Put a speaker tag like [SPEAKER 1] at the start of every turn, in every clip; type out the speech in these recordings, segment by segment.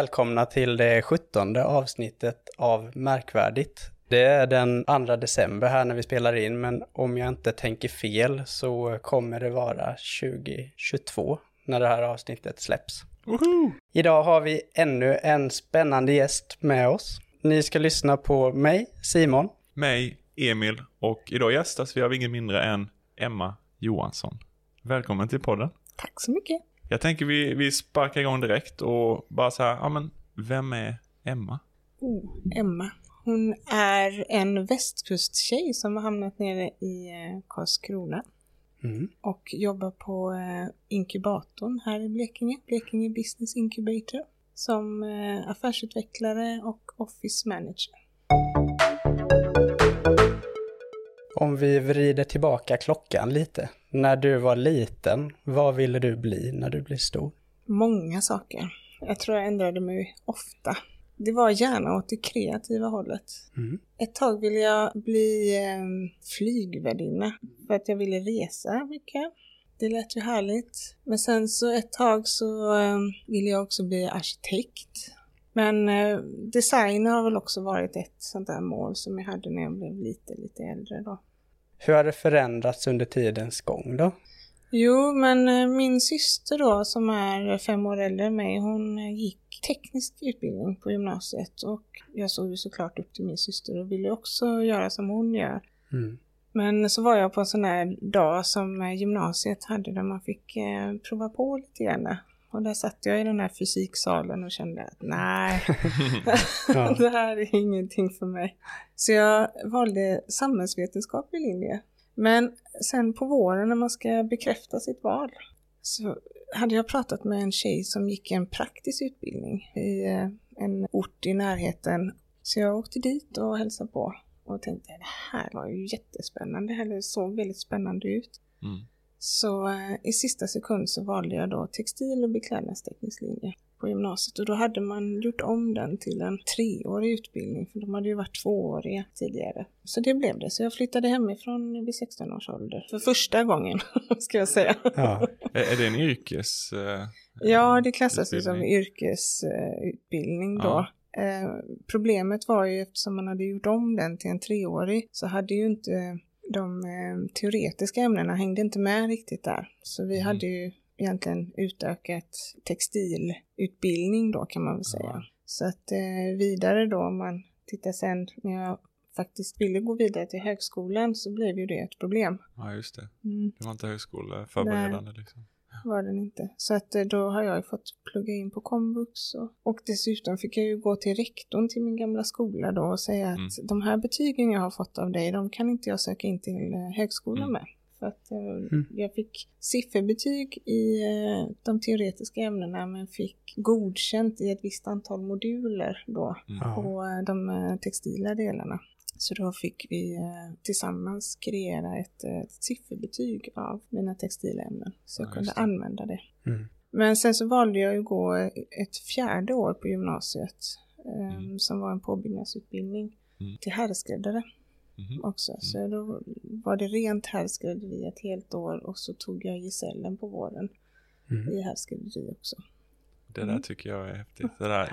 [SPEAKER 1] välkomna till det sjuttonde avsnittet av Märkvärdigt. Det är den 2 december här när vi spelar in, men om jag inte tänker fel så kommer det vara 2022 när det här avsnittet släpps.
[SPEAKER 2] Woho!
[SPEAKER 1] Idag har vi ännu en spännande gäst med oss. Ni ska lyssna på mig, Simon.
[SPEAKER 2] Mig, Emil och idag gästas vi av ingen mindre än Emma Johansson. Välkommen till podden.
[SPEAKER 3] Tack så mycket.
[SPEAKER 2] Jag tänker vi, vi sparkar igång direkt och bara så här, ja men vem är Emma?
[SPEAKER 3] Oh, Emma. Hon är en västkusttjej som har hamnat nere i eh, Karlskrona
[SPEAKER 1] Mm.
[SPEAKER 3] och jobbar på eh, inkubatorn här i Blekinge, Blekinge Business Incubator, som eh, affärsutvecklare och office manager.
[SPEAKER 1] Om vi vrider tillbaka klockan lite. När du var liten, vad ville du bli när du blev stor?
[SPEAKER 3] Många saker. Jag tror jag ändrade mig ofta. Det var gärna åt det kreativa hållet.
[SPEAKER 1] Mm.
[SPEAKER 3] Ett tag ville jag bli eh, flygvärdinna för att jag ville resa mycket. Det lät ju härligt. Men sen så ett tag så eh, ville jag också bli arkitekt. Men eh, design har väl också varit ett sånt där mål som jag hade när jag blev lite, lite äldre då.
[SPEAKER 1] Hur har det förändrats under tidens gång då?
[SPEAKER 3] Jo, men eh, min syster då som är fem år äldre än mig, hon eh, gick teknisk utbildning på gymnasiet och jag såg ju såklart upp till min syster och ville också göra som hon gör.
[SPEAKER 1] Mm.
[SPEAKER 3] Men så var jag på en sån här dag som eh, gymnasiet hade där man fick prova på lite grann. Och där satt jag i den här fysiksalen och kände att nej,
[SPEAKER 1] Ja.
[SPEAKER 3] det här är ingenting för mig. Så jag valde samhällsvetenskaplig linje. Men sen på våren när man ska bekräfta sitt val så hade jag pratat med en tjej som gick en praktisk utbildning i eh, en ort i närheten. Så jag åkte dit och hälsade på och tänkte det här var ju jättespännande, eller såg väldigt spännande ut.
[SPEAKER 2] Mm.
[SPEAKER 3] Så eh, i sista sekund så valde jag då textil och beklädnadsteknisk linje på gymnasiet och då hade man gjort om den till en treårig utbildning för de hade ju varit tvååriga tidigare. Så det blev det, så jag flyttade hemifrån vid 16 års ålder. För första gången, ska jag säga.
[SPEAKER 1] Ja.
[SPEAKER 2] Är, det en yrkes... eh,
[SPEAKER 3] Ja, det klassas ju som
[SPEAKER 2] utbildning?
[SPEAKER 3] yrkesutbildning då.
[SPEAKER 2] Ja.
[SPEAKER 3] Eh, problemet var ju eftersom man hade gjort om den till en treårig så hade ju inte de eh, teoretiska ämnena hängde inte med riktigt där. Så vi
[SPEAKER 2] Mm.
[SPEAKER 3] hade ju egentligen utökat textilutbildning då kan man väl säga.
[SPEAKER 2] Ja.
[SPEAKER 3] Så att eh, vidare då om man tittar sen när jag faktiskt ville gå vidare till högskolan så blev ju det ett problem.
[SPEAKER 2] Ja, just det.
[SPEAKER 3] Mm
[SPEAKER 2] Det var inte högskoleförberedande liksom.
[SPEAKER 3] Var den inte. Så att eh, då har jag ju fått plugga in på komvux och, och dessutom fick jag ju gå till rektorn till min gamla skola då och säga att
[SPEAKER 2] Mm.
[SPEAKER 3] de här betygen jag har fått av dig, de kan inte jag söka in till eh, högskolan
[SPEAKER 2] Mm.
[SPEAKER 3] med. För att eh,
[SPEAKER 1] Mm.
[SPEAKER 3] jag fick sifferbetyg i de teoretiska ämnena men fick godkänt i ett visst antal moduler då
[SPEAKER 2] Mm.
[SPEAKER 3] På de textila delarna. Så då fick vi eh, tillsammans kreera ett, eh, ett sifferbetyg av mina textila ämnen. Så jag
[SPEAKER 2] Ja,
[SPEAKER 3] kunde
[SPEAKER 2] det.
[SPEAKER 3] använda det.
[SPEAKER 1] Mm.
[SPEAKER 3] Men sen så valde jag att gå ett fjärde år på gymnasiet. eh,
[SPEAKER 2] Mm.
[SPEAKER 3] Som var en påbyggnadsutbildning
[SPEAKER 2] Mm.
[SPEAKER 3] till herrskräddare
[SPEAKER 2] Mhm.
[SPEAKER 3] också. Så då var det rent herrskrädderi ett helt år och så tog jag gesällen på våren
[SPEAKER 1] Mm.
[SPEAKER 3] i herrskrädderi också.
[SPEAKER 2] Det där
[SPEAKER 3] Mm.
[SPEAKER 2] tycker jag är häftigt.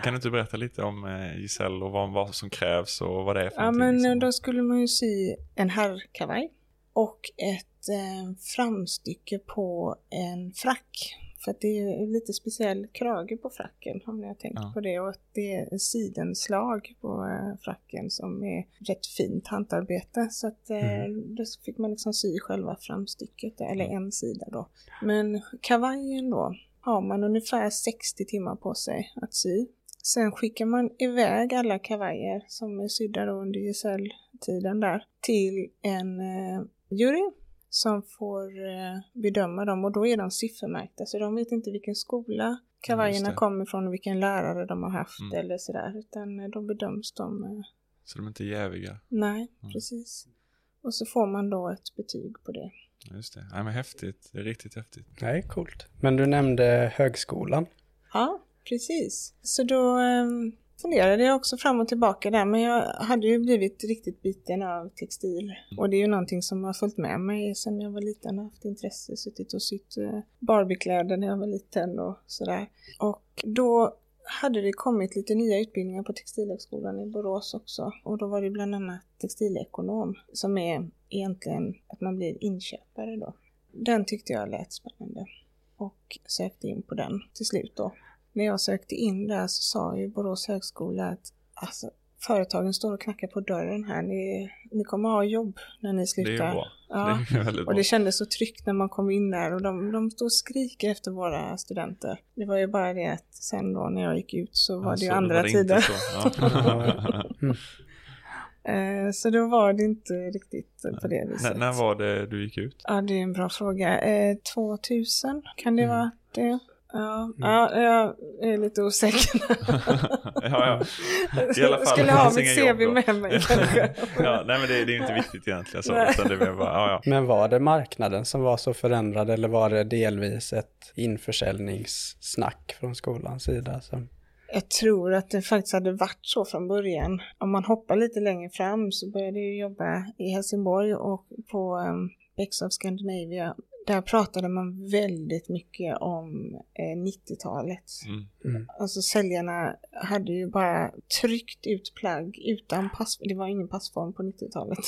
[SPEAKER 2] Kan du inte berätta lite om eh, Giselle och vad, vad som krävs och vad det är för
[SPEAKER 3] Ja men
[SPEAKER 2] liksom?
[SPEAKER 3] då skulle man ju sy en herrkavaj och ett eh, framstycke på en frack. För att det är ju lite speciell krage på fracken om ni har tänkt
[SPEAKER 2] Ja.
[SPEAKER 3] på det. Och att det är sidenslag på eh, fracken som är rätt fint hantarbete. Så att eh, då fick man liksom sy själva framstycket, eller en sida då. Men kavajen då har man ungefär 60 timmar på sig att sy. Sen skickar man iväg alla kavajer som är sydda då under gesälltiden där till en eh, jury som får eh, bedöma dem och då är de siffermärkta så de vet inte vilken skola kavajerna kommer ifrån och vilken lärare de har haft
[SPEAKER 2] Mm.
[SPEAKER 3] eller sådär utan eh, de bedöms de eh,
[SPEAKER 2] Så de är inte jäviga.
[SPEAKER 3] Nej,
[SPEAKER 2] Mm.
[SPEAKER 3] precis. Och så får man då ett betyg på det.
[SPEAKER 2] Ja, Just det. Nej men häftigt. Det är riktigt häftigt.
[SPEAKER 1] Nej, coolt. Men du nämnde högskolan.
[SPEAKER 3] Ja, precis. Så då um, funderade jag också fram och tillbaka där, men jag hade ju blivit riktigt biten av textil. Och det är ju någonting som har följt med mig sedan jag var liten. Jag har haft intresse, suttit och sytt uh, Barbiekläder när jag var liten och sådär. Och då hade det kommit lite nya utbildningar på Textilhögskolan i Borås också. Och då var det bland annat textilekonom som är egentligen att man blir inköpare då. Den tyckte jag lät spännande och sökte in på den till slut då. När jag sökte in där så sa ju Borås högskola att alltså, företagen står och knackar på dörren här. Ni, ni kommer ha jobb när ni slutar.
[SPEAKER 2] Det är bra.
[SPEAKER 3] Ja.
[SPEAKER 2] Det är väldigt bra.
[SPEAKER 3] Och det kändes så tryggt när man kom in där och de, de stod och skriker efter våra studenter. Det var ju bara det att sen då när jag gick ut så var
[SPEAKER 2] Ja,
[SPEAKER 3] det ju
[SPEAKER 2] så
[SPEAKER 3] andra
[SPEAKER 2] det inte
[SPEAKER 3] tider.
[SPEAKER 2] så. Ja.
[SPEAKER 3] Eh, Så då var det inte riktigt på det
[SPEAKER 2] när,
[SPEAKER 3] viset.
[SPEAKER 2] när var det du gick ut?
[SPEAKER 3] Ja, det är en bra fråga. Eh, 2000, kan det
[SPEAKER 1] Mm.
[SPEAKER 3] vara det? Ja, ja, jag är lite osäker.
[SPEAKER 2] ja, ja. I alla fall,
[SPEAKER 3] Skulle
[SPEAKER 2] det
[SPEAKER 3] ha mitt CV med mig kanske.
[SPEAKER 2] ja, nej men det, det är ju inte viktigt egentligen så.
[SPEAKER 3] Nej.
[SPEAKER 2] Utan det bara, ja, ja.
[SPEAKER 1] Men var det marknaden som var så förändrad eller var det delvis ett införsäljningssnack från skolans sida? Som...
[SPEAKER 3] Jag tror att det faktiskt hade varit så från början. Om man hoppar lite längre fram så började jag jobba i Helsingborg och på um, Bex of Scandinavia. Där pratade man väldigt mycket om eh, 90-talet.
[SPEAKER 2] Mm.
[SPEAKER 1] Mm.
[SPEAKER 3] Alltså säljarna hade ju bara tryckt ut plagg utan pass. Det var ingen passform på 90-talet.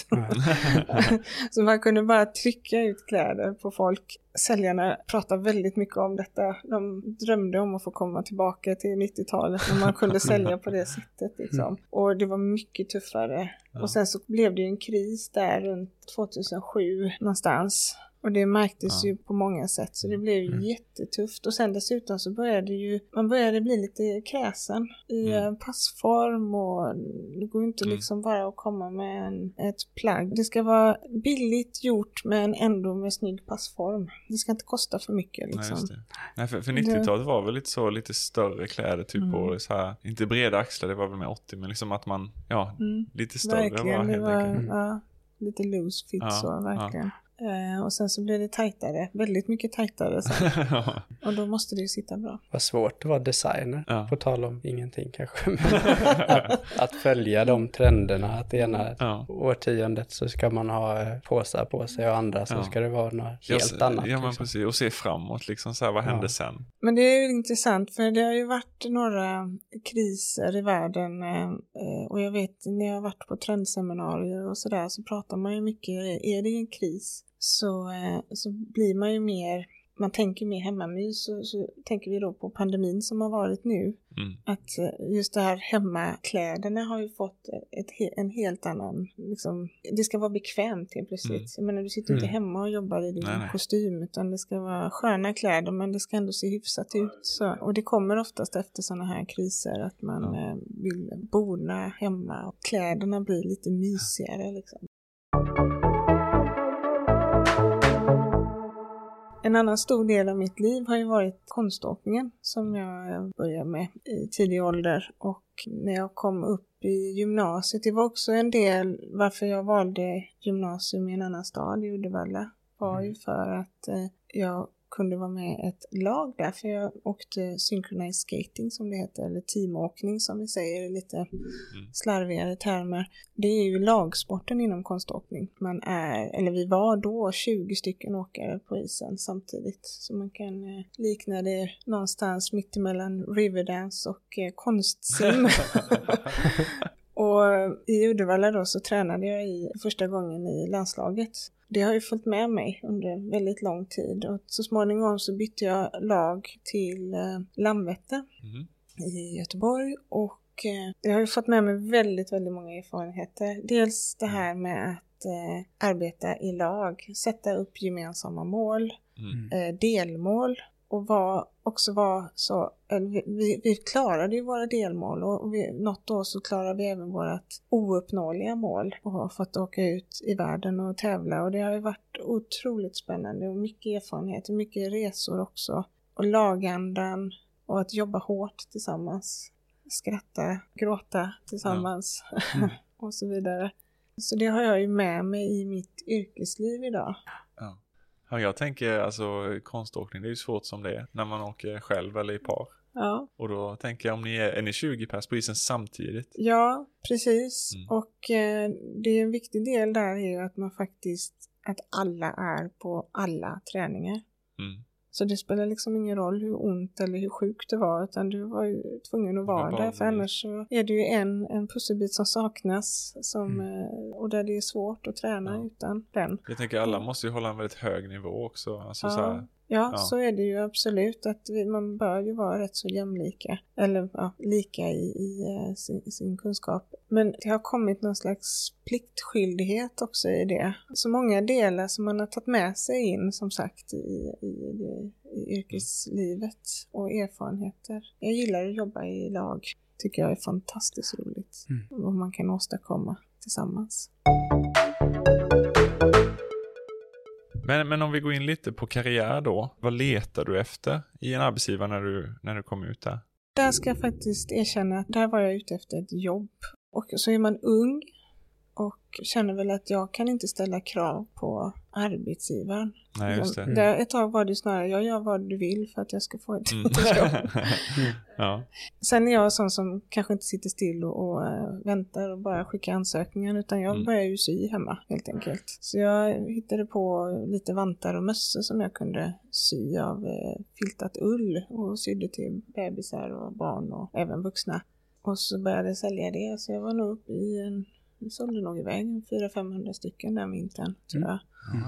[SPEAKER 3] så man kunde bara trycka ut kläder på folk. Säljarna pratade väldigt mycket om detta. De drömde om att få komma tillbaka till 90-talet när man kunde sälja på det sättet. Liksom. Och det var mycket tuffare.
[SPEAKER 2] Ja.
[SPEAKER 3] Och sen så blev det ju en kris där runt 2007 någonstans. Och det märktes
[SPEAKER 2] Ja.
[SPEAKER 3] ju på många sätt så det blev ju
[SPEAKER 1] Mm.
[SPEAKER 3] jättetufft. Och sen dessutom så började ju, man började bli lite kräsen i
[SPEAKER 2] Mm.
[SPEAKER 3] passform och det går ju inte
[SPEAKER 2] Mm.
[SPEAKER 3] liksom bara att komma med en, ett plagg. Det ska vara billigt gjort men ändå med snygg passform. Det ska inte kosta för mycket
[SPEAKER 2] Nej,
[SPEAKER 3] liksom.
[SPEAKER 2] just det. Nej, för, för 90-talet var väl lite så, lite större kläder typ
[SPEAKER 3] Mm.
[SPEAKER 2] och så här, inte breda axlar, det var väl med 80, men liksom att man, ja,
[SPEAKER 3] Mm.
[SPEAKER 2] lite större var
[SPEAKER 3] Verkligen, det
[SPEAKER 2] helt
[SPEAKER 3] var
[SPEAKER 2] enkelt.
[SPEAKER 3] ja, lite loose fit
[SPEAKER 2] Ja,
[SPEAKER 3] så,
[SPEAKER 2] ja.
[SPEAKER 3] Eh, och sen så blev det tajtare, väldigt mycket tajtare sen.
[SPEAKER 2] ja.
[SPEAKER 3] Och då måste det ju sitta bra.
[SPEAKER 1] Vad svårt att vara designer,
[SPEAKER 2] Ja.
[SPEAKER 1] på tal om ingenting kanske. Att, att följa de trenderna, att ena
[SPEAKER 2] Ja.
[SPEAKER 1] årtiondet så ska man ha eh, påsar på sig och andra så
[SPEAKER 2] Ja.
[SPEAKER 1] ska det vara något
[SPEAKER 2] Ja,
[SPEAKER 1] helt
[SPEAKER 2] se-
[SPEAKER 1] annat.
[SPEAKER 2] Ja, men
[SPEAKER 1] liksom.
[SPEAKER 2] precis. Och se framåt liksom, så här, vad
[SPEAKER 1] Ja.
[SPEAKER 2] hände sen?
[SPEAKER 3] Men det är ju intressant för det har ju varit några kriser i världen eh, eh, och jag vet när jag har varit på trendseminarier och sådär så pratar man ju mycket, är det en kris så, eh, så blir man ju mer, man tänker mer hemmamys så, så tänker vi då på pandemin som har varit nu.
[SPEAKER 2] Mm.
[SPEAKER 3] Att eh, just det här hemmakläderna har ju fått ett, en helt annan, liksom, det ska vara bekvämt helt plötsligt.
[SPEAKER 2] Mm.
[SPEAKER 3] Jag menar du sitter inte
[SPEAKER 1] Mm.
[SPEAKER 3] hemma och jobbar i din
[SPEAKER 2] Nej, nej.
[SPEAKER 3] kostym utan det ska vara sköna kläder men det ska ändå se hyfsat ut. Så, och det kommer oftast efter sådana här kriser att man
[SPEAKER 2] Ja.
[SPEAKER 3] eh, vill bona hemma och kläderna blir lite mysigare liksom. En annan stor del av mitt liv har ju varit konståkningen som jag började med i tidig ålder. Och när jag kom upp i gymnasiet, det var också en del varför jag valde gymnasium i en annan stad i Uddevalla var ju för att eh, jag kunde vara med ett lag där för jag åkte synchronized skating som det heter eller teamåkning som vi säger i lite slarvigare termer. Det är ju lagsporten inom konståkning. Man är, eller vi var då 20 stycken åkare på isen samtidigt. Så man kan eh, likna det någonstans mittemellan Riverdance och eh, konstsim. och i Uddevalla då så tränade jag i första gången i landslaget. Det har ju följt med mig under väldigt lång tid och så småningom så bytte jag lag till eh, Landvetter
[SPEAKER 2] Mhm.
[SPEAKER 3] i Göteborg och eh, jag har ju fått med mig väldigt, väldigt många erfarenheter. Dels det här med att eh, arbeta i lag, sätta upp gemensamma mål,
[SPEAKER 2] Mm.
[SPEAKER 3] eh, delmål och var, också vara så, vi, vi, klarade ju våra delmål och, vi, något år så klarade vi även vårt ouppnåeliga mål och har fått åka ut i världen och tävla och det har ju varit otroligt spännande och mycket erfarenhet och mycket resor också och lagandan och att jobba hårt tillsammans, skratta, gråta tillsammans
[SPEAKER 1] Mm.
[SPEAKER 3] och så vidare. Så det har jag ju med mig i mitt yrkesliv idag.
[SPEAKER 2] Ja. ja, jag tänker alltså konståkning, det är ju svårt som det är när man åker själv eller i par.
[SPEAKER 3] Ja.
[SPEAKER 2] Och då tänker jag om ni är, är ni 20 pers på isen samtidigt?
[SPEAKER 3] Ja, precis.
[SPEAKER 2] Mm.
[SPEAKER 3] Och eh, det är en viktig del där är ju att man faktiskt, att alla är på alla träningar.
[SPEAKER 2] Mm.
[SPEAKER 3] Så det spelar liksom ingen roll hur ont eller hur sjukt det var utan du var ju tvungen att vara där för annars så är det ju en, en pusselbit som saknas som,
[SPEAKER 1] Mm.
[SPEAKER 3] eh, och där det är svårt att träna
[SPEAKER 2] Ja.
[SPEAKER 3] utan den.
[SPEAKER 2] Jag tänker alla måste ju hålla en väldigt hög nivå också. Alltså
[SPEAKER 3] Ja.
[SPEAKER 2] så här,
[SPEAKER 3] Ja,
[SPEAKER 2] Ja.
[SPEAKER 3] så är det ju absolut att vi, man bör ju vara rätt så jämlika eller ja, lika i, i, eh, sin, sin kunskap. Men det har kommit någon slags pliktskyldighet också i det. Så många delar som man har tagit med sig in som sagt i, i, i, i yrkeslivet och erfarenheter. Jag gillar att jobba i lag. Tycker jag är fantastiskt roligt.
[SPEAKER 1] Mm.
[SPEAKER 3] Vad man kan åstadkomma tillsammans.
[SPEAKER 2] Men, men om vi går in lite på karriär då. Vad letar du efter i en arbetsgivare när du, när du kom ut där?
[SPEAKER 3] Där ska jag faktiskt erkänna att där var jag ute efter ett jobb. Och så är man ung och känner väl att jag kan inte ställa krav på arbetsgivaren.
[SPEAKER 2] Nej, just det.
[SPEAKER 3] Där ett tag var det snarare, jag gör vad du vill för att jag ska få ett
[SPEAKER 2] Mm.
[SPEAKER 3] jobb.
[SPEAKER 2] ja.
[SPEAKER 3] Sen är jag sån som kanske inte sitter still och, och eh, väntar och bara skickar ansökningar utan jag
[SPEAKER 2] Mm.
[SPEAKER 3] börjar ju sy hemma helt enkelt. Så jag hittade på lite vantar och mössor som jag kunde sy av eh, filtat ull och sydde till bebisar och barn och även vuxna. Och så började jag sälja det så jag var nog uppe i en, vi sålde nog iväg en 400-500 stycken den vintern tror
[SPEAKER 1] Mm.
[SPEAKER 3] jag.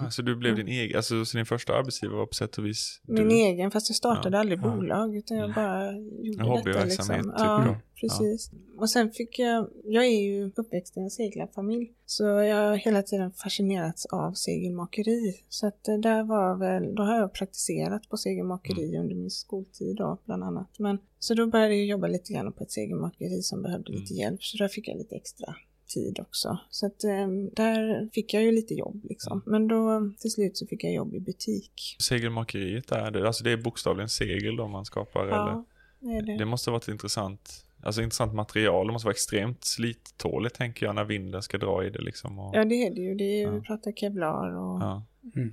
[SPEAKER 2] Ja, Så du blev din egen, alltså så din första arbetsgivare var på sätt och vis
[SPEAKER 3] Min
[SPEAKER 2] du?
[SPEAKER 3] egen, fast jag startade
[SPEAKER 2] Ja,
[SPEAKER 3] aldrig
[SPEAKER 2] ja.
[SPEAKER 3] bolag utan jag bara gjorde
[SPEAKER 2] En
[SPEAKER 3] detta.
[SPEAKER 2] hobbyverksamhet,
[SPEAKER 3] Liksom.
[SPEAKER 2] typ
[SPEAKER 3] Ja,
[SPEAKER 2] då.
[SPEAKER 3] precis. Och sen fick jag, jag är ju uppväxt i en seglarfamilj, så jag har hela tiden fascinerats av segelmakeri. Så att det där var väl, då har jag praktiserat på segelmakeri
[SPEAKER 2] Mm.
[SPEAKER 3] under min skoltid då, bland annat. Men, så då började jag jobba lite grann på ett segelmakeri som behövde lite
[SPEAKER 2] Mm.
[SPEAKER 3] hjälp, så där fick jag lite extra tid också. Så att eh, där fick jag ju lite jobb liksom. Men då till slut så fick jag jobb i butik.
[SPEAKER 2] Segelmakeriet där, det, alltså det är bokstavligen segel då man skapar eller?
[SPEAKER 3] Ja, det är det.
[SPEAKER 2] Det måste ha varit intressant, alltså intressant material. Det måste vara extremt slittåligt tänker jag när vinden ska dra i det liksom. Och,
[SPEAKER 3] Ja, det är det ju. Det är,
[SPEAKER 2] Ja.
[SPEAKER 3] Vi pratar kevlar och
[SPEAKER 2] ja.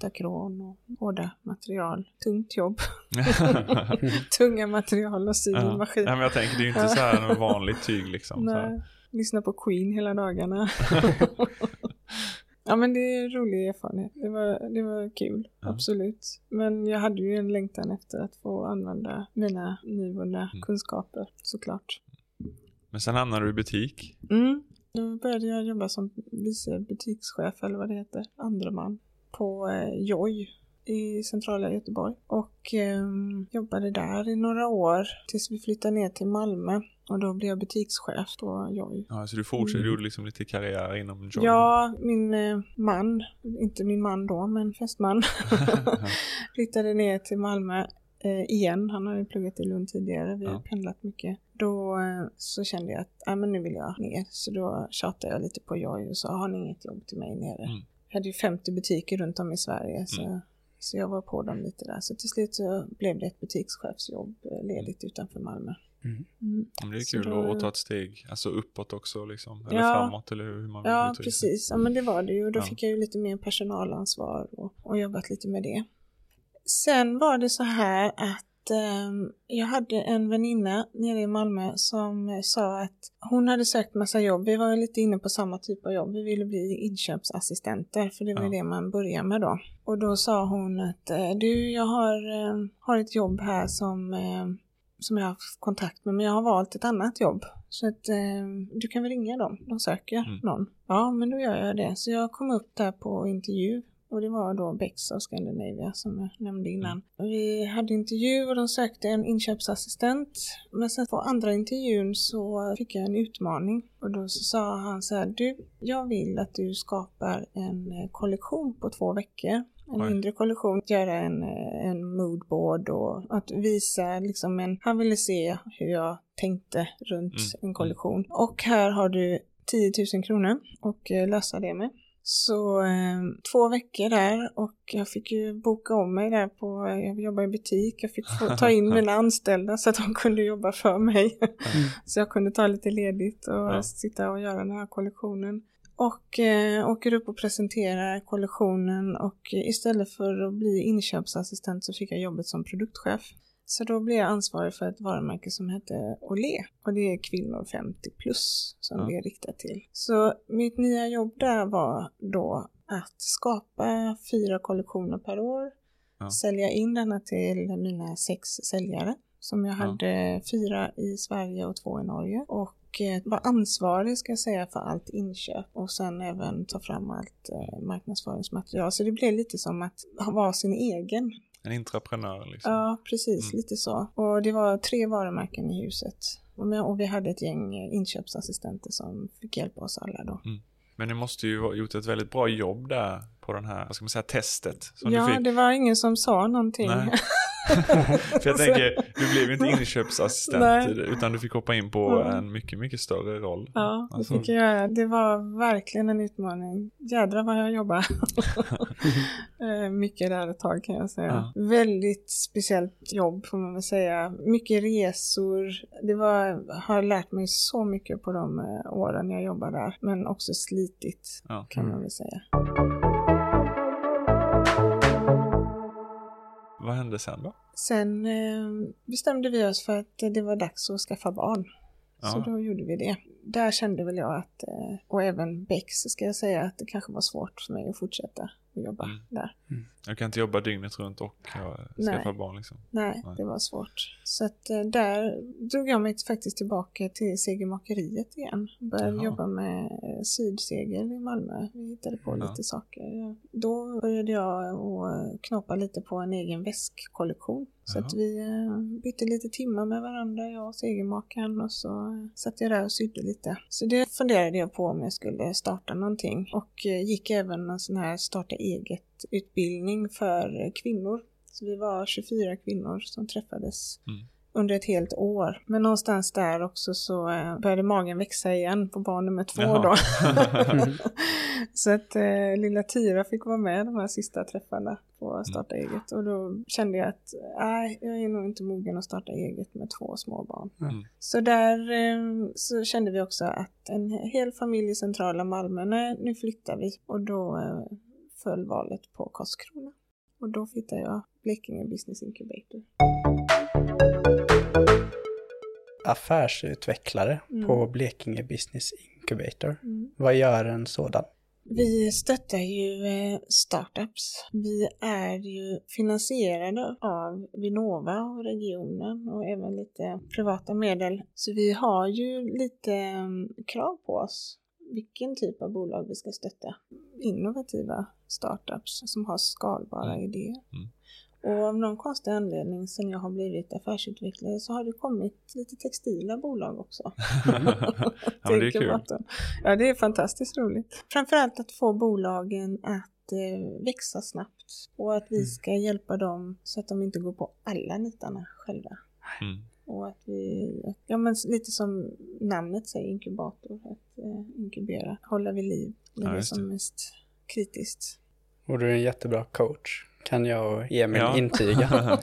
[SPEAKER 3] takron och hårda material. Tungt jobb. Tunga material och sy i
[SPEAKER 2] ja.
[SPEAKER 3] maskin.
[SPEAKER 2] Nej, men jag tänker det är ju inte så här vanligt tyg liksom. Så här.
[SPEAKER 3] Nej, lyssna på Queen hela dagarna. ja, men det är en rolig erfarenhet. Det var, det var kul,
[SPEAKER 2] Ja.
[SPEAKER 3] absolut. Men jag hade ju en längtan efter att få använda mina nyvunna
[SPEAKER 2] Mm.
[SPEAKER 3] kunskaper, såklart.
[SPEAKER 2] Men sen hamnar du i butik.
[SPEAKER 3] Mm. Då började jag jobba som vice butikschef, eller vad det heter, andra man på eh, Joy i centrala Göteborg. Och ehm, jobbade där i några år tills vi flyttade ner till Malmö. Och då blev jag butikschef på Joy.
[SPEAKER 2] Ja, så du fortsatte,
[SPEAKER 3] Mm.
[SPEAKER 2] gjorde liksom lite karriär inom Joy.
[SPEAKER 3] Ja, min eh, man, inte min man då, men fästman, flyttade ner till Malmö eh, igen. Han har ju pluggat i Lund tidigare, vi har
[SPEAKER 2] Ja.
[SPEAKER 3] pendlat mycket. Då eh, så kände jag att ah, men nu vill jag ner. Så då tjatade jag lite på Joy och sa, har ni inget jobb till mig nere?
[SPEAKER 2] Mm.
[SPEAKER 3] Jag hade ju 50 butiker runt om i Sverige, så,
[SPEAKER 2] Mm.
[SPEAKER 3] Så jag var på dem lite där. Så till slut så blev det ett butikschefsjobb eh, ledigt utanför Malmö.
[SPEAKER 1] Mm.
[SPEAKER 3] Mm.
[SPEAKER 2] Men det är
[SPEAKER 3] Så
[SPEAKER 2] kul
[SPEAKER 3] då-
[SPEAKER 2] att, ta ett steg, alltså uppåt också liksom. Eller
[SPEAKER 3] Ja.
[SPEAKER 2] framåt eller hur man vill
[SPEAKER 3] Ja,
[SPEAKER 2] uttrycka
[SPEAKER 3] precis. Ja, men det var det ju. Då
[SPEAKER 2] Ja.
[SPEAKER 3] fick jag ju lite mer personalansvar och, och jobbat lite med det. Sen var det så här att ehm, jag hade en väninna nere i Malmö som eh, sa att hon hade sökt massa jobb. Vi var lite inne på samma typ av jobb. Vi ville bli inköpsassistenter för det var
[SPEAKER 2] Ja.
[SPEAKER 3] det man börjar med då. Och då sa hon att eh, du, jag har, eh, har ett jobb här som eh, som jag har haft kontakt med, men jag har valt ett annat jobb. Så att eh, du kan väl ringa dem, de söker
[SPEAKER 2] Mm.
[SPEAKER 3] någon. Ja, men då gör jag det. Så jag kom upp där på intervju och det var då Bex av Scandinavia som jag nämnde innan. Vi hade intervju och de sökte en inköpsassistent. Men sen på andra intervjun så fick jag en utmaning och då så sa han så här, du, jag vill att du skapar en eh, kollektion på två veckor. En
[SPEAKER 2] Oj.
[SPEAKER 3] mindre kollektion, göra en, eh, en moodboard och att visa liksom en, han ville se hur jag tänkte runt
[SPEAKER 2] Mm,
[SPEAKER 3] en kollektion. Och här har du 10 000 kronor och eh, lösa det med. Så eh, två veckor där och jag fick ju boka om mig där på, jag jobbar i butik, jag fick ta in mina anställda så att de kunde jobba för mig. så jag kunde ta lite ledigt och
[SPEAKER 2] Ja.
[SPEAKER 3] sitta och göra den här kollektionen. Och eh, åker upp och presenterar kollektionen och istället för att bli inköpsassistent så fick jag jobbet som produktchef. Så då blev jag ansvarig för ett varumärke som hette Olé och det är kvinnor 50 plus som det är riktat till. Så mitt nya jobb där var då att skapa fyra kollektioner per år,
[SPEAKER 2] Ja.
[SPEAKER 3] sälja in denna till mina sex säljare. Som jag
[SPEAKER 2] Ja.
[SPEAKER 3] hade fyra i Sverige och två i Norge. Och eh, var ansvarig ska jag säga för allt inköp och sen även ta fram allt eh, marknadsföringsmaterial. Så det blev lite som att vara sin egen.
[SPEAKER 2] En intraprenör liksom.
[SPEAKER 3] Ja, precis.
[SPEAKER 2] Mm.
[SPEAKER 3] Lite så. Och det var tre varumärken i huset. Och vi hade ett gäng eh, inköpsassistenter som fick hjälpa oss alla då.
[SPEAKER 2] Men ni måste ju ha gjort ett väldigt bra jobb där på den här, vad ska man säga, testet. Som
[SPEAKER 3] ja, det var ingen som sa någonting.
[SPEAKER 2] För jag tänker, du blev ju inte inköpsassistent
[SPEAKER 3] Nej.
[SPEAKER 2] utan du fick hoppa in på
[SPEAKER 3] Ja.
[SPEAKER 2] en mycket, mycket större roll.
[SPEAKER 3] Ja, det
[SPEAKER 2] Alltså-
[SPEAKER 3] fick jag göra. Det var verkligen en utmaning. Jädrar vad jag jobbar. Eh, Mycket där ett tag kan jag säga. Väldigt speciellt jobb får man väl säga. Mycket resor. Det var, har lärt mig så mycket på de eh, åren jag jobbar där. Men också slitigt
[SPEAKER 2] Ja.
[SPEAKER 3] kan man väl säga.
[SPEAKER 2] Vad hände sen då?
[SPEAKER 3] Sen eh, bestämde vi oss för att det var dags att skaffa barn. Så
[SPEAKER 2] Ja.
[SPEAKER 3] då gjorde vi det. Där kände väl jag att, eh, och även Bex ska jag säga, att det kanske var svårt för mig att fortsätta att jobba
[SPEAKER 2] Mm.
[SPEAKER 3] där.
[SPEAKER 2] Jag kan inte jobba dygnet runt och ja, skaffa
[SPEAKER 3] Nej.
[SPEAKER 2] barn liksom.
[SPEAKER 3] Nej,
[SPEAKER 2] Nej.
[SPEAKER 3] det var svårt. Så att eh, där drog jag mig faktiskt tillbaka till segermakeriet igen. Började
[SPEAKER 2] Jaha.
[SPEAKER 3] jobba med eh, sydsegel i Malmö. Vi hittade på
[SPEAKER 2] Ja.
[SPEAKER 3] lite saker. Då började jag att knoppa lite på en egen väskkollektion. Så att vi eh, bytte lite timmar med varandra, jag och segermakaren. Och så eh, satt jag där och sydde lite. Så det funderade jag på om jag skulle starta någonting. Och eh, gick även en sån här starta eget-utbildning för kvinnor. Så vi var 24 kvinnor som träffades
[SPEAKER 2] Mm.
[SPEAKER 3] Under ett helt år. Men någonstans där också så eh, började magen växa igen på barn nummer två
[SPEAKER 2] Jaha.
[SPEAKER 3] då. så att eh, lilla Tyra fick vara med de här sista träffarna på Starta eget. Och då kände jag att nej, jag är nog inte mogen att starta eget med två små barn.
[SPEAKER 2] Mm.
[SPEAKER 3] Så där eh, så kände vi också att en hel familj i centrala Malmö, nej nu flyttar vi. Och då eh, föll valet på Karlskrona. Och då hittade jag Blekinge Business Incubator.
[SPEAKER 1] Affärsutvecklare
[SPEAKER 3] Mm.
[SPEAKER 1] på Blekinge Business Incubator.
[SPEAKER 3] Mm.
[SPEAKER 1] Vad gör en sådan?
[SPEAKER 3] Vi stöttar ju eh, startups. Vi är ju finansierade av Vinnova och regionen och även lite privata medel. Så vi har ju lite mm, krav på oss vilken typ av bolag vi ska stötta. Innovativa startups som har skalbara
[SPEAKER 2] Mm.
[SPEAKER 3] idéer.
[SPEAKER 2] Mm.
[SPEAKER 3] Och av någon konstig anledning sen jag har blivit affärsutvecklare så har det kommit lite textila bolag också.
[SPEAKER 2] ja, det är kul.
[SPEAKER 3] Ja, det är fantastiskt roligt. Framförallt att få bolagen att eh, växa snabbt och att vi
[SPEAKER 1] Mm.
[SPEAKER 3] ska hjälpa dem så att de inte går på alla nitarna själva.
[SPEAKER 2] Mm.
[SPEAKER 3] Och att vi, ja men lite som namnet säger, inkubator, att eh, inkubera, hålla vid liv
[SPEAKER 2] Ja,
[SPEAKER 3] det är
[SPEAKER 2] just
[SPEAKER 3] som
[SPEAKER 2] det.
[SPEAKER 3] mest kritiskt.
[SPEAKER 1] Och du är en jättebra coach. Kan jag och Emil
[SPEAKER 2] Ja.
[SPEAKER 1] intyga.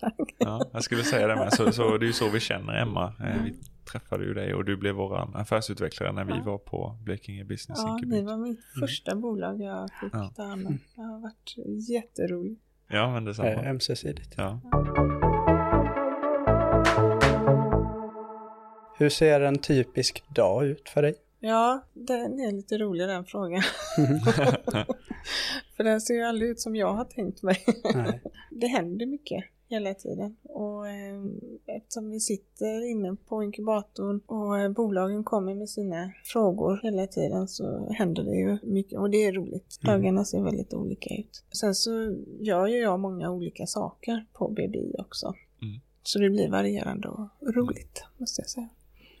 [SPEAKER 3] Tack.
[SPEAKER 2] Ja, jag skulle säga det med. Så, så det är ju så vi känner Emma. Eh, Vi träffade ju dig och du blev vår affärsutvecklare när vi
[SPEAKER 3] Ja.
[SPEAKER 2] var på Blekinge Business
[SPEAKER 3] Ja, ni
[SPEAKER 2] Incubator.
[SPEAKER 3] var mitt första bolag jag fick
[SPEAKER 2] Ja.
[SPEAKER 3] ta hand om. Det har varit jätteroligt.
[SPEAKER 2] Ja, men detsamma.
[SPEAKER 1] Ömsesidigt.
[SPEAKER 2] Ja.
[SPEAKER 1] Hur ser en typisk dag ut för dig?
[SPEAKER 3] Ja, den är lite rolig den frågan. För den ser ju aldrig ut som jag har tänkt mig.
[SPEAKER 1] Nej.
[SPEAKER 3] Det händer mycket hela tiden. Och eh, eftersom vi sitter inne på inkubatorn och eh, bolagen kommer med sina frågor hela tiden så händer det ju mycket. Och det är roligt.
[SPEAKER 1] Mm.
[SPEAKER 3] Dagarna ser väldigt olika ut. Sen så gör ju jag många olika saker på BBI också.
[SPEAKER 2] Mm.
[SPEAKER 3] Så det blir varierande och roligt, måste jag säga.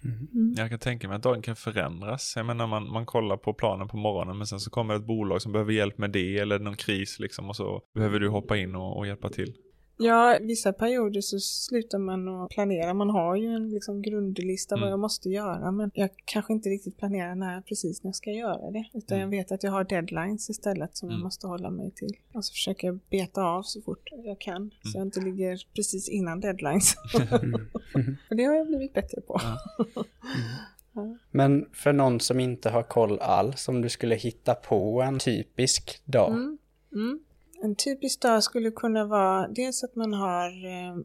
[SPEAKER 1] Mm.
[SPEAKER 2] Jag kan tänka mig att dagen kan förändras. Jag menar man, man kollar på planen på morgonen men sen så kommer ett bolag som behöver hjälp med det eller någon kris liksom och så behöver du hoppa in och, och hjälpa till.
[SPEAKER 3] Ja, vissa perioder så slutar man att planera. Man har ju en liksom grundlista
[SPEAKER 2] Mm.
[SPEAKER 3] vad jag måste göra men jag kanske inte riktigt planerar när precis när jag ska göra det. Utan
[SPEAKER 2] Mm.
[SPEAKER 3] jag vet att jag har deadlines istället som jag
[SPEAKER 2] Mm.
[SPEAKER 3] måste hålla mig till. Och så försöker jag beta av så fort jag kan så jag inte ligger precis innan deadlines.
[SPEAKER 1] Mm. Mm.
[SPEAKER 3] För det har jag blivit bättre på.
[SPEAKER 1] Men för någon som inte har koll alls, om du skulle hitta på en typisk dag.
[SPEAKER 3] En typisk dag skulle kunna vara dels att man har eh,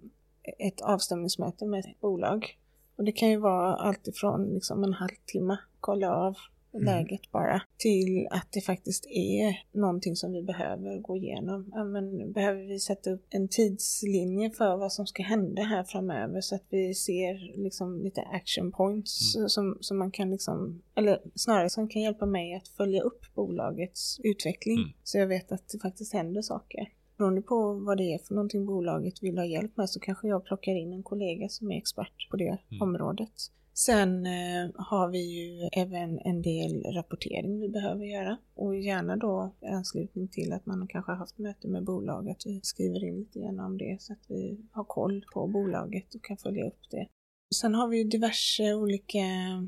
[SPEAKER 3] ett avstämningsmöte med ett bolag. Och det kan ju vara allt ifrån liksom en halvtimme, kolla av läget bara, till att det faktiskt är någonting som vi behöver gå igenom. Ja, men behöver vi sätta upp en tidslinje för vad som ska hända här framöver så att vi ser liksom lite action points
[SPEAKER 2] Mm.
[SPEAKER 3] som, som man kan liksom, eller snarare som kan hjälpa mig att följa upp bolagets utveckling.
[SPEAKER 2] Mm.
[SPEAKER 3] Så jag vet att det faktiskt händer saker. Beroende på vad det är för någonting bolaget vill ha hjälp med så kanske jag plockar in en kollega som är expert på det
[SPEAKER 2] Mm.
[SPEAKER 3] området. Sen eh, har vi ju även en del rapportering vi behöver göra och gärna då i anslutning till att man kanske har haft möte med bolaget. Vi skriver in lite grann om det så att vi har koll på bolaget och kan följa upp det. Sen har vi ju diverse olika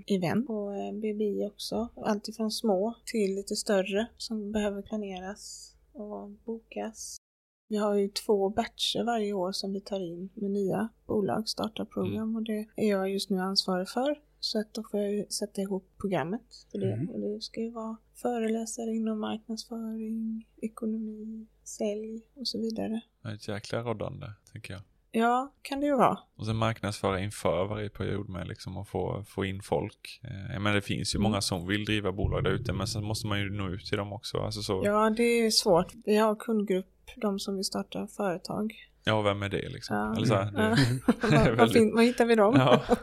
[SPEAKER 3] event på eh, BBI också. Allt ifrån små till lite större som behöver planeras och bokas. Vi har ju två batcher varje år som vi tar in med nya bolag, startarprogram och det är jag just nu ansvarig för. Så att då får jag ju sätta ihop programmet för det.
[SPEAKER 1] Mm.
[SPEAKER 3] Och det ska ju vara föreläsare inom marknadsföring, ekonomi, sälj och så vidare.
[SPEAKER 2] Det är Ett jäkla roddande, tänker jag.
[SPEAKER 3] Ja, kan det ju vara.
[SPEAKER 2] Och sen marknadsföra inför varje period med liksom att få, få in folk. Eh, men det finns ju
[SPEAKER 3] Mm.
[SPEAKER 2] många som vill driva bolag där ute men sen måste man ju nå ut till dem också. Alltså så, ja.
[SPEAKER 3] Ja, det är svårt. Vi har kundgrupp, de som vill starta företag.
[SPEAKER 2] vem är det liksom?
[SPEAKER 3] Ja.
[SPEAKER 2] Eller så här, det,
[SPEAKER 3] Ja.
[SPEAKER 2] väldigt-
[SPEAKER 3] fin, var hittar vi dem?
[SPEAKER 2] Ja.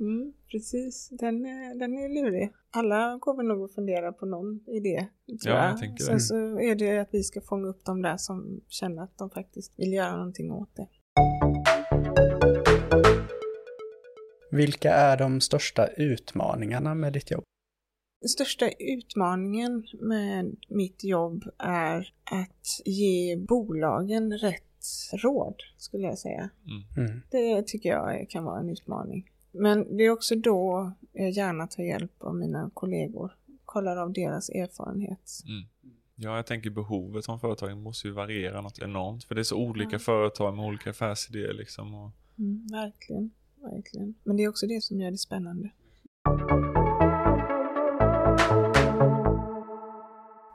[SPEAKER 3] Mm, precis, den, är- den är lurig. Alla kommer nog att fundera på någon idé. tror
[SPEAKER 2] Ja, jag tänker
[SPEAKER 3] Sen
[SPEAKER 2] det.
[SPEAKER 3] så är det att vi ska fånga upp de där som känner att de faktiskt vill göra någonting åt det.
[SPEAKER 1] Vilka är de största utmaningarna med ditt jobb?
[SPEAKER 3] Den största utmaningen med mitt jobb är att ge bolagen rätt råd, skulle jag säga.
[SPEAKER 2] mm.
[SPEAKER 1] Mm.
[SPEAKER 3] Det tycker jag kan vara en utmaning. Men det är också då jag gärna tar hjälp av mina kollegor. Kollar av deras erfarenhet.
[SPEAKER 2] Mm. Ja, jag tänker behovet från företagen måste ju variera något enormt. För det är så olika
[SPEAKER 3] Ja.
[SPEAKER 2] företag med olika affärsidéer liksom. Och,
[SPEAKER 3] Mm, verkligen, verkligen. Men det är också det som gör det spännande.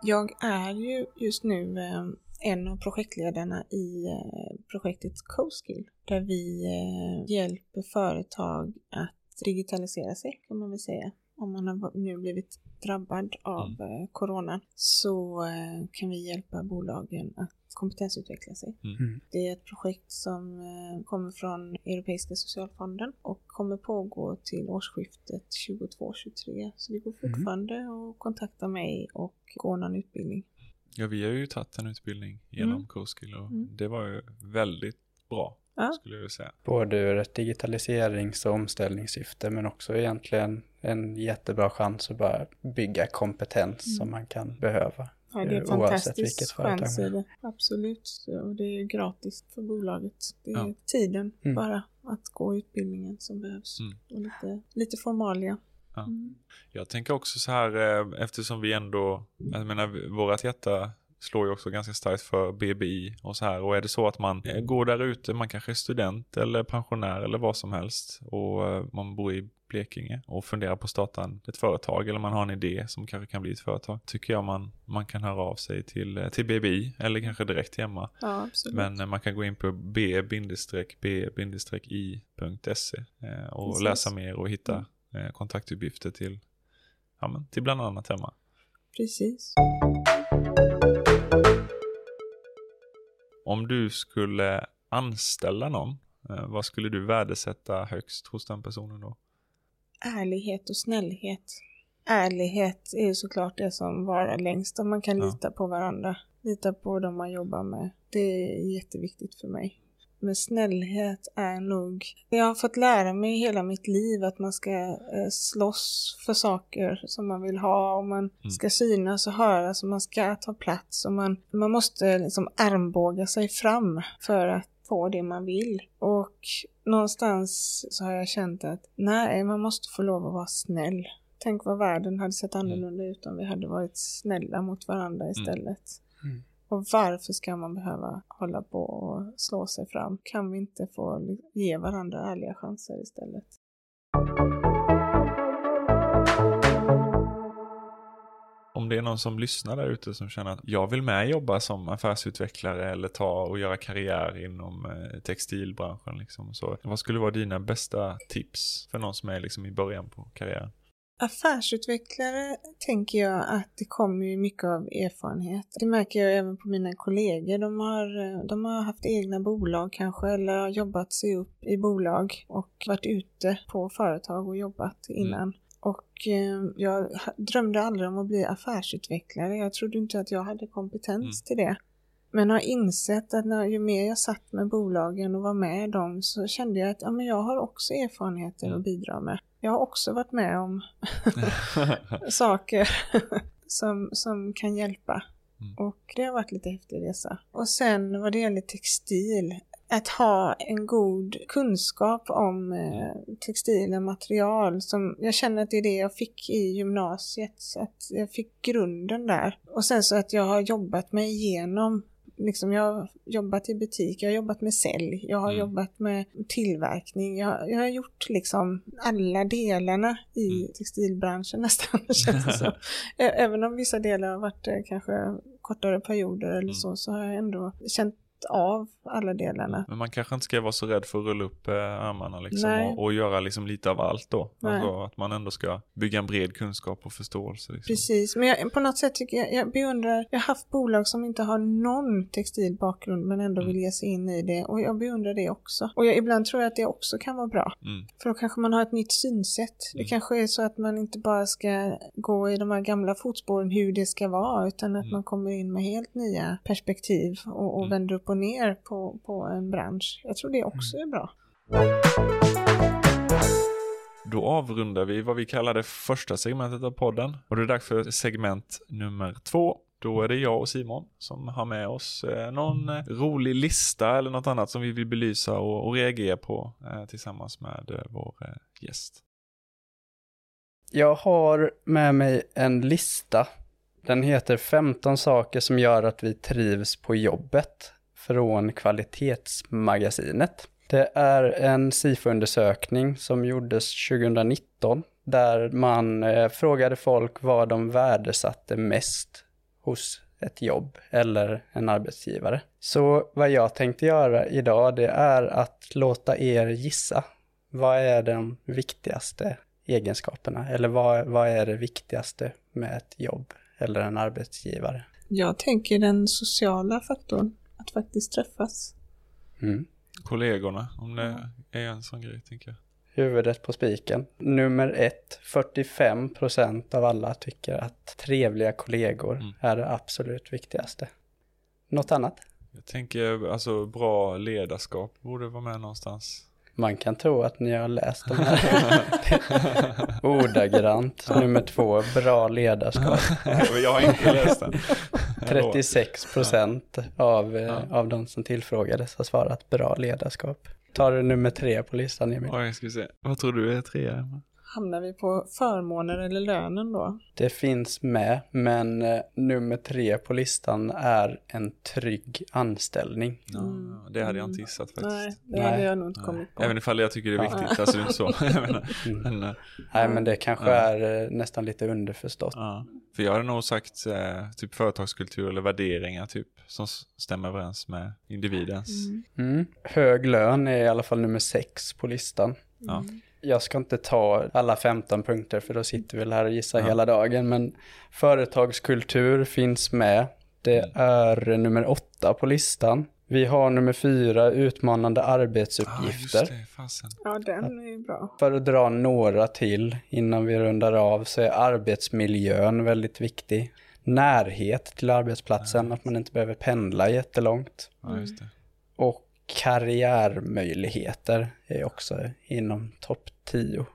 [SPEAKER 3] Jag är ju just nu eh, en av projektledarna i eh, projektet CoSkill där vi eh, hjälper företag att digitalisera sig kan man väl säga. Om man har nu blivit drabbad av eh, corona så eh, kan vi hjälpa bolagen att kompetensutveckla sig.
[SPEAKER 1] Mm.
[SPEAKER 3] Det är ett projekt som eh, kommer från Europeiska socialfonden och kommer pågå till årsskiftet 22-23. Så det går fortfarande att kontakta mig och gå någon utbildning.
[SPEAKER 2] ja, vi har ju tagit en utbildning genom
[SPEAKER 3] Mm.
[SPEAKER 2] CoSkill och
[SPEAKER 3] Mm.
[SPEAKER 2] det var ju väldigt bra.
[SPEAKER 3] Ja.
[SPEAKER 2] Skulle jag säga.
[SPEAKER 1] Både ur ett digitaliserings och omställningssyfte men också egentligen en jättebra chans att bara bygga kompetens som man kan behöva.
[SPEAKER 3] Ja, det är en
[SPEAKER 1] vilket
[SPEAKER 3] fantastisk chans. Är det. Absolut. Och det är gratis för bolaget. Det är
[SPEAKER 2] Ja.
[SPEAKER 3] tiden
[SPEAKER 1] Mm.
[SPEAKER 3] bara att gå utbildningen som behövs.
[SPEAKER 2] Mm.
[SPEAKER 3] Och lite, lite formalia.
[SPEAKER 2] Ja.
[SPEAKER 3] Mm.
[SPEAKER 2] Jag tänker också så här eh, eftersom vi ändå, jag menar vårat hjärta slår ju också ganska starkt för BBI och så här. Och är det så att man eh, går där ute, man kanske är student eller pensionär eller vad som helst och eh, man bor i Blekinge och funderar på att starta ett företag eller man har en idé som kanske kan bli ett företag. Tycker jag man, man kan höra av sig till, eh, till BBI eller kanske direkt till Emma.
[SPEAKER 3] Ja, absolut.
[SPEAKER 2] Men man kan gå in på b-b-i.se och
[SPEAKER 3] Precis.
[SPEAKER 2] läsa mer och hitta eh, kontaktuppgifter till, ja, men, till bland annat Emma.
[SPEAKER 3] Precis.
[SPEAKER 2] Om du skulle anställa någon, eh, vad skulle du värdesätta högst hos den personen då?
[SPEAKER 3] Ärlighet och snällhet. Ärlighet är ju såklart det som varar längst. Om man kan
[SPEAKER 2] Ja.
[SPEAKER 3] lita på varandra. Lita på dem man jobbar med. Det är jätteviktigt för mig. Men snällhet är nog... Jag har fått lära mig hela mitt liv att man ska eh, slåss för saker som man vill ha och man ska synas och höras och man ska ta plats och man, man måste liksom armbåga sig fram för att få det man vill. Och någonstans så har jag känt att nej, man måste få lov att vara snäll. Tänk vad världen hade sett annorlunda ut om vi hade varit snälla mot varandra istället.
[SPEAKER 1] Mm.
[SPEAKER 3] Och varför ska man behöva hålla på och slå sig fram? Kan vi inte få ge varandra ärliga chanser istället?
[SPEAKER 2] Om det är någon som lyssnar där ute som känner att jag vill med jobba som affärsutvecklare eller ta och göra karriär inom eh, textilbranschen. Liksom, så, vad skulle vara dina bästa tips för någon som är liksom i början på karriären?
[SPEAKER 3] Affärsutvecklare tänker jag att det kommer ju mycket av erfarenhet. Det märker jag även på mina kollegor. De har, de har haft egna bolag kanske eller har jobbat sig upp i bolag och varit ute på företag och jobbat innan. Mm. Och eh, jag drömde aldrig om att bli affärsutvecklare. Jag trodde inte att jag hade kompetens mm. till det. Men har insett att när, ju mer jag satt med bolagen och var med dem så kände jag att ja, men jag har också erfarenheter att bidra med. Jag har också varit med om saker som, som kan hjälpa. Mm. Och det har varit lite häftig resa. Och sen vad det gäller textil, att ha en god kunskap om eh, textil och material. Som, jag känner att det är det jag fick i gymnasiet. Så att jag fick grunden där. Och sen så att jag har jobbat mig igenom liksom, jag har jobbat i butik, jag har jobbat med sälj, jag har mm. jobbat med tillverkning, jag, jag, har gjort liksom alla delarna i mm. textilbranschen nästan. Även om vissa delar har varit eh, kanske kortare perioder eller mm. så, så har jag ändå känt av alla delarna.
[SPEAKER 2] Men man kanske inte ska vara så rädd för att rulla upp eh, armarna liksom och, och, göra liksom lite av allt då. Alltså att man ändå ska bygga en bred kunskap och förståelse. Liksom.
[SPEAKER 3] Precis, men jag, på något sätt tycker jag, jag beundrar, jag har haft bolag som inte har någon textil bakgrund men ändå mm. vill ge sig in i det och jag beundrar det också. Och jag, ibland tror jag att det också kan vara bra. Mm. För då kanske man har ett nytt synsätt. Mm. Det kanske är så att man inte bara ska gå i de här gamla fotspåren hur det ska vara utan att mm. man kommer in med helt nya perspektiv och, och mm. vänder upp och ner på, på en bransch. Jag tror det också mm. är bra.
[SPEAKER 2] Då avrundar vi vad vi kallar det första segmentet av podden. Och det är dags för segment nummer två. Då är det jag och Simon som har med oss eh, någon eh, rolig lista eller något annat som vi vill belysa och, och reagera på eh, tillsammans med eh, vår eh, gäst.
[SPEAKER 1] Jag har med mig en lista. Den heter 15 saker som gör att vi trivs på jobbet från Kvalitetsmagasinet. Det är en SIFO-undersökning som gjordes 2019 där man eh, frågade folk vad de värdesatte mest hos ett jobb eller en arbetsgivare. Så vad jag tänkte göra idag det är att låta er gissa. Vad är de viktigaste egenskaperna? Eller vad, vad är det viktigaste med ett jobb eller en arbetsgivare?
[SPEAKER 3] Jag tänker den sociala faktorn att faktiskt träffas.
[SPEAKER 2] Mm. Kollegorna, om det är en sån grej tänker jag.
[SPEAKER 1] Huvudet på spiken. Nummer ett, 45 procent av alla tycker att trevliga kollegor mm. är det absolut viktigaste. Något annat?
[SPEAKER 2] Jag tänker alltså bra ledarskap borde vara med någonstans.
[SPEAKER 1] Man kan tro att ni har läst de här ordagrant. Nummer två, bra ledarskap.
[SPEAKER 2] jag har inte läst den.
[SPEAKER 1] 36 procent av, ja. av de som tillfrågades har svarat bra ledarskap. Tar du nummer tre på listan Emil?
[SPEAKER 2] Oj, ska vi se. Vad tror du är trea?
[SPEAKER 3] Hamnar vi på förmåner eller lönen då?
[SPEAKER 1] Det finns med, men eh, nummer tre på listan är en trygg anställning.
[SPEAKER 2] Ja, det hade jag inte gissat faktiskt.
[SPEAKER 3] Nej, det hade jag nog inte kommit på.
[SPEAKER 2] Även ifall jag tycker det är viktigt, alltså det är inte så.
[SPEAKER 1] mm. men, eh, Nej, men det kanske ja. är eh, nästan lite underförstått.
[SPEAKER 2] Ja. För jag hade nog sagt eh, typ företagskultur eller värderingar typ som stämmer överens med individens.
[SPEAKER 1] Mm. Mm. Hög lön är i alla fall nummer sex på listan. Ja. Mm. Jag ska inte ta alla 15 punkter för då sitter vi här och gissar ja. hela dagen. Men företagskultur finns med. Det mm. är nummer åtta på listan. Vi har nummer fyra, utmanande arbetsuppgifter.
[SPEAKER 3] Ah, det, ja, den är ju bra.
[SPEAKER 1] För att dra några till innan vi rundar av så är arbetsmiljön väldigt viktig. Närhet till arbetsplatsen, ja, att man inte behöver pendla jättelångt.
[SPEAKER 2] Ja, just det.
[SPEAKER 1] Och karriärmöjligheter är också inom topp 10.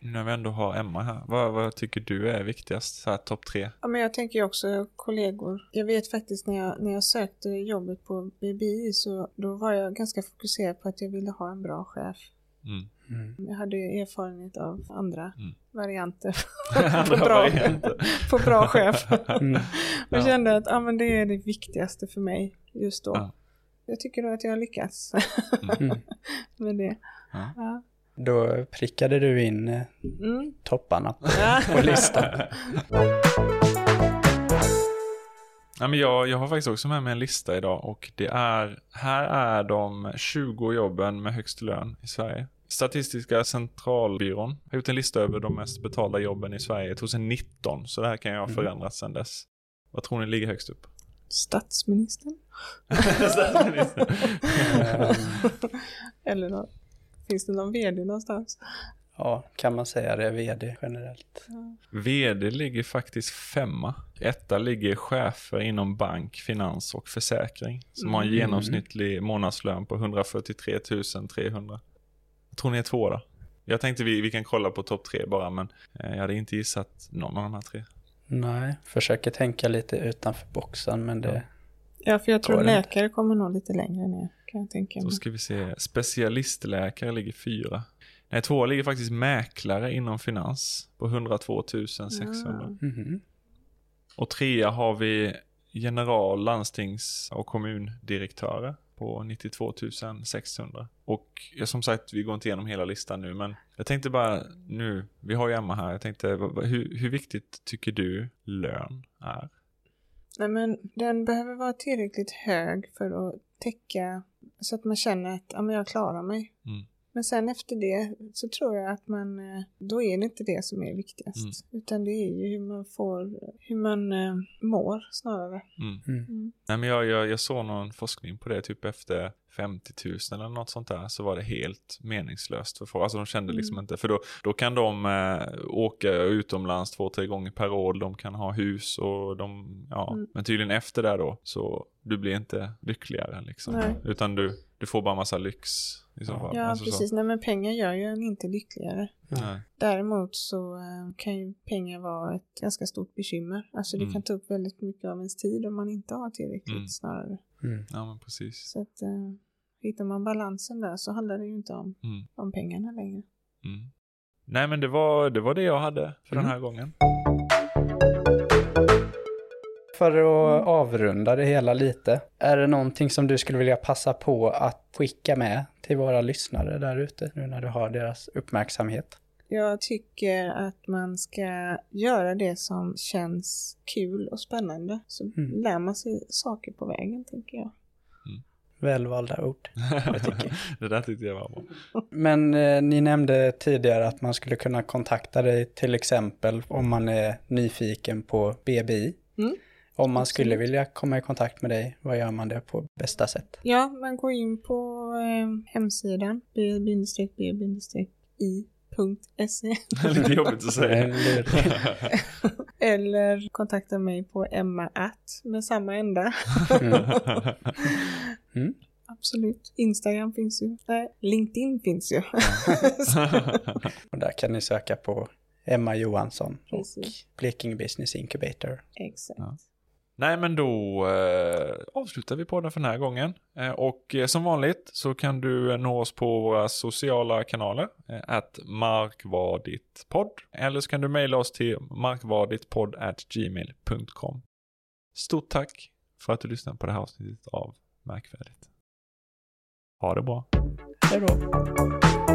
[SPEAKER 2] När vi ändå har Emma här, vad, vad tycker du är viktigast, så här topp tre?
[SPEAKER 3] Ja, men jag tänker ju också kollegor. Jag vet faktiskt när jag, när jag sökte jobbet på BBI så då var jag ganska fokuserad på att jag ville ha en bra chef. Mm. Mm. Jag hade ju erfarenhet av andra mm. varianter på, bra, på bra chef. mm. Och ja. kände att ja, men det är det viktigaste för mig just då. Ja. Jag tycker nog att jag har lyckats mm. med det. Ja. Ja.
[SPEAKER 1] Då prickade du in eh, mm. topparna på, på listan.
[SPEAKER 2] Ja, men jag, jag har faktiskt också med mig en lista idag och det är, här är de 20 jobben med högst lön i Sverige. Statistiska centralbyrån har gjort en lista över de mest betalda jobben i Sverige 2019, så det här kan ju ha
[SPEAKER 1] Mm.
[SPEAKER 2] förändrats sedan dess. Vad tror ni ligger högst upp?
[SPEAKER 3] Statsministern?
[SPEAKER 2] Statsministern.
[SPEAKER 3] Eller nå- finns det någon vd någonstans?
[SPEAKER 1] ja, kan man säga det, vd generellt.
[SPEAKER 2] VD ligger faktiskt femma. Etta ligger chefer inom bank, finans och försäkring. Som har en
[SPEAKER 1] Mm.
[SPEAKER 2] genomsnittlig månadslön på 143 300. Jag tror ni är två då? Jag tänkte vi, vi kan kolla på topp tre bara, men eh, jag hade inte gissat någon av de här tre.
[SPEAKER 1] Nej, försöker tänka lite utanför boxen, men det...
[SPEAKER 3] Ja, för jag tror
[SPEAKER 1] det inte?
[SPEAKER 3] läkare kommer nog lite längre ner, kan jag tänka
[SPEAKER 2] Då
[SPEAKER 3] mig.
[SPEAKER 2] ska vi se. Specialistläkare ligger fyra. Nej, två ligger faktiskt mäklare inom finans på 102 600.
[SPEAKER 3] Ah.
[SPEAKER 1] Mhm.
[SPEAKER 2] Och trea har vi general, landstings och kommundirektörer på 92 600. Och som sagt, vi går inte igenom hela listan nu, men jag tänkte bara nu, vi har ju Emma här, jag tänkte, hur, hur viktigt tycker du lön är?
[SPEAKER 3] Nej, men den behöver vara tillräckligt hög för att täcka så att man känner att ja, men jag klarar mig.
[SPEAKER 2] Mm.
[SPEAKER 3] Men sen efter det så tror jag att man, eh, då är det inte det som är viktigast.
[SPEAKER 2] Mm.
[SPEAKER 3] Utan det är ju hur man får, hur man eh, mår snarare.
[SPEAKER 2] Mm.
[SPEAKER 1] Mm.
[SPEAKER 3] Mm.
[SPEAKER 2] Nej, men jag, jag, jag såg någon forskning på det, typ efter 50 000 eller något sånt där, så var det helt meningslöst för folk. Alltså de kände liksom
[SPEAKER 3] Mm.
[SPEAKER 2] inte, för då, då kan de eh, åka utomlands två, tre gånger per år, de kan ha hus och de, ja,
[SPEAKER 3] Mm.
[SPEAKER 2] men tydligen efter det då, så du blir inte lyckligare liksom.
[SPEAKER 3] Nej.
[SPEAKER 2] Utan du, du får bara massa lyx i så
[SPEAKER 1] Ja.
[SPEAKER 2] fall.
[SPEAKER 3] Ja,
[SPEAKER 2] Alltså så.
[SPEAKER 3] precis. Nej, men pengar gör ju en inte lyckligare.
[SPEAKER 2] Nej.
[SPEAKER 3] Däremot så eh, kan ju pengar vara ett ganska stort bekymmer. Alltså det
[SPEAKER 2] Mm.
[SPEAKER 3] kan ta upp väldigt mycket av ens tid om man inte har tillräckligt
[SPEAKER 2] Mm.
[SPEAKER 3] snarare.
[SPEAKER 1] Mm.
[SPEAKER 2] Ja, men precis.
[SPEAKER 3] Så att eh, hittar man balansen där så handlar det ju inte om,
[SPEAKER 2] Mm.
[SPEAKER 3] om pengarna längre.
[SPEAKER 2] Mm. Nej, men det var, det var det jag hade för
[SPEAKER 1] Mm.
[SPEAKER 2] den här gången.
[SPEAKER 1] För att avrunda det hela lite, är det någonting som du skulle vilja passa på att skicka med till våra lyssnare där ute nu när du har deras uppmärksamhet?
[SPEAKER 3] Jag tycker att man ska göra det som känns kul och spännande. Så
[SPEAKER 1] Mm.
[SPEAKER 3] lär man sig saker på vägen, tänker jag.
[SPEAKER 1] Välvalda ord.
[SPEAKER 2] Det där tyckte jag var bra.
[SPEAKER 1] Men eh, ni nämnde tidigare att man skulle kunna kontakta dig till exempel om man är nyfiken på BBI.
[SPEAKER 3] Mm.
[SPEAKER 1] Om man skulle vilja komma i kontakt med dig, vad gör man det på bästa sätt?
[SPEAKER 3] Ja, man går in på eh, hemsidan b-b-i.se
[SPEAKER 2] Lite jobbigt att säga.
[SPEAKER 1] Eller-
[SPEAKER 3] eller kontakta mig på emma at med samma ända.
[SPEAKER 1] Mm.
[SPEAKER 3] Absolut. Instagram finns ju. Nej, LinkedIn finns ju.
[SPEAKER 1] Och där kan ni söka på Emma Johansson och
[SPEAKER 3] Precis.
[SPEAKER 1] Blekinge Business Incubator.
[SPEAKER 3] Exakt.
[SPEAKER 2] Ja. Nej, men då eh, avslutar vi podden för den här gången. Eh, och eh, som vanligt så kan du eh, nå oss på våra sociala kanaler. Eh, att markvarditpodd. Eller så kan du mejla oss till markvarditpodd gmail.com. Stort tack för att du lyssnade på det här avsnittet av Märkvärdigt. Ha det bra.
[SPEAKER 1] Hej då!